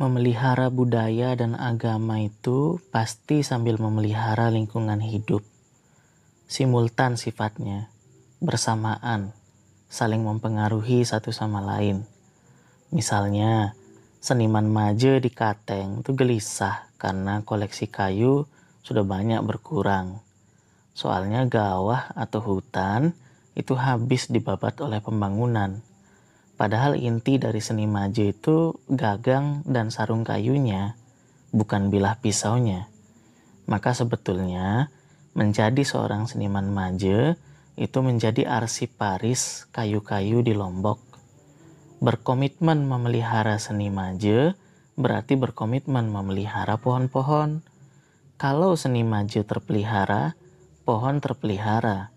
Memelihara budaya dan agama itu pasti sambil memelihara lingkungan hidup. Simultan sifatnya, bersamaan, saling mempengaruhi satu sama lain. Misalnya, seniman maje di Kateng itu gelisah karena koleksi kayu sudah banyak berkurang. Soalnya gawah atau hutan itu habis dibabat oleh pembangunan Padahal inti dari seni maje itu gagang dan sarung kayunya, bukan bilah pisaunya. Maka sebetulnya menjadi seorang seniman maje itu menjadi arsiparis kayu-kayu di Lombok. Berkomitmen memelihara seni maje berarti berkomitmen memelihara pohon-pohon. Kalau seni maje terpelihara, pohon terpelihara.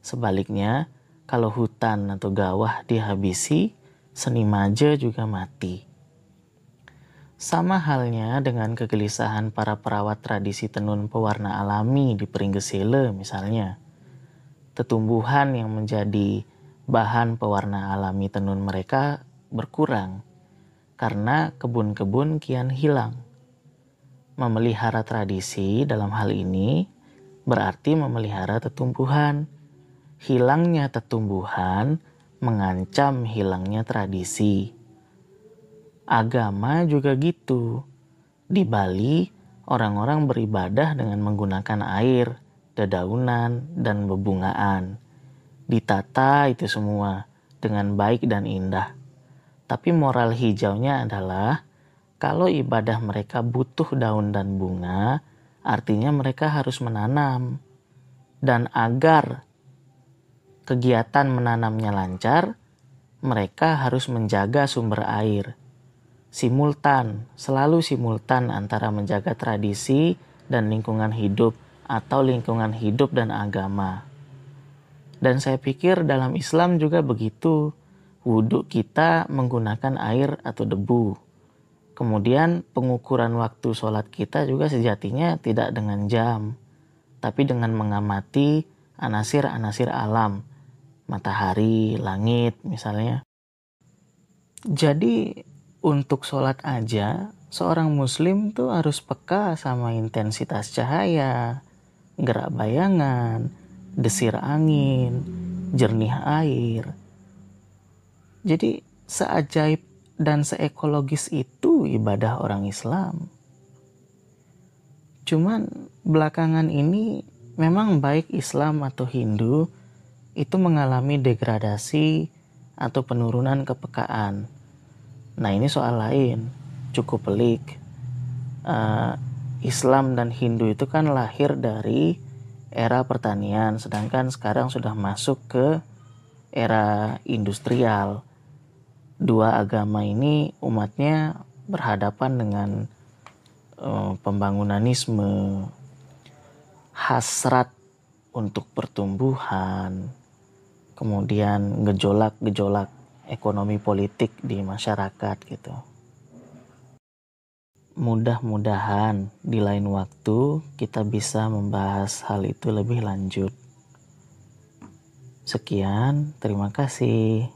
Sebaliknya, kalau hutan atau gawah dihabisi, seni maja juga mati. Sama halnya dengan kegelisahan para perawat tradisi tenun pewarna alami di Pringgesele misalnya. Tetumbuhan yang menjadi bahan pewarna alami tenun mereka berkurang karena kebun-kebun kian hilang. Memelihara tradisi dalam hal ini berarti memelihara tetumbuhan hilangnya tetumbuhan mengancam hilangnya tradisi. Agama juga gitu. Di Bali, orang-orang beribadah dengan menggunakan air, dedaunan, dan bebungaan. Ditata itu semua dengan baik dan indah. Tapi moral hijaunya adalah kalau ibadah mereka butuh daun dan bunga, artinya mereka harus menanam. Dan agar kegiatan menanamnya lancar, mereka harus menjaga sumber air. Simultan, selalu simultan antara menjaga tradisi dan lingkungan hidup atau lingkungan hidup dan agama. Dan saya pikir dalam Islam juga begitu. Wudhu kita menggunakan air atau debu. Kemudian pengukuran waktu sholat kita juga sejatinya tidak dengan jam, tapi dengan mengamati anasir-anasir alam matahari, langit misalnya. Jadi untuk sholat aja seorang muslim tuh harus peka sama intensitas cahaya, gerak bayangan, desir angin, jernih air. Jadi seajaib dan seekologis itu ibadah orang Islam. Cuman belakangan ini memang baik Islam atau Hindu itu mengalami degradasi atau penurunan kepekaan. Nah ini soal lain, cukup pelik. Uh, Islam dan Hindu itu kan lahir dari era pertanian, sedangkan sekarang sudah masuk ke era industrial. Dua agama ini umatnya berhadapan dengan uh, pembangunanisme, hasrat untuk pertumbuhan, kemudian gejolak-gejolak ekonomi politik di masyarakat gitu. Mudah-mudahan di lain waktu kita bisa membahas hal itu lebih lanjut. Sekian, terima kasih.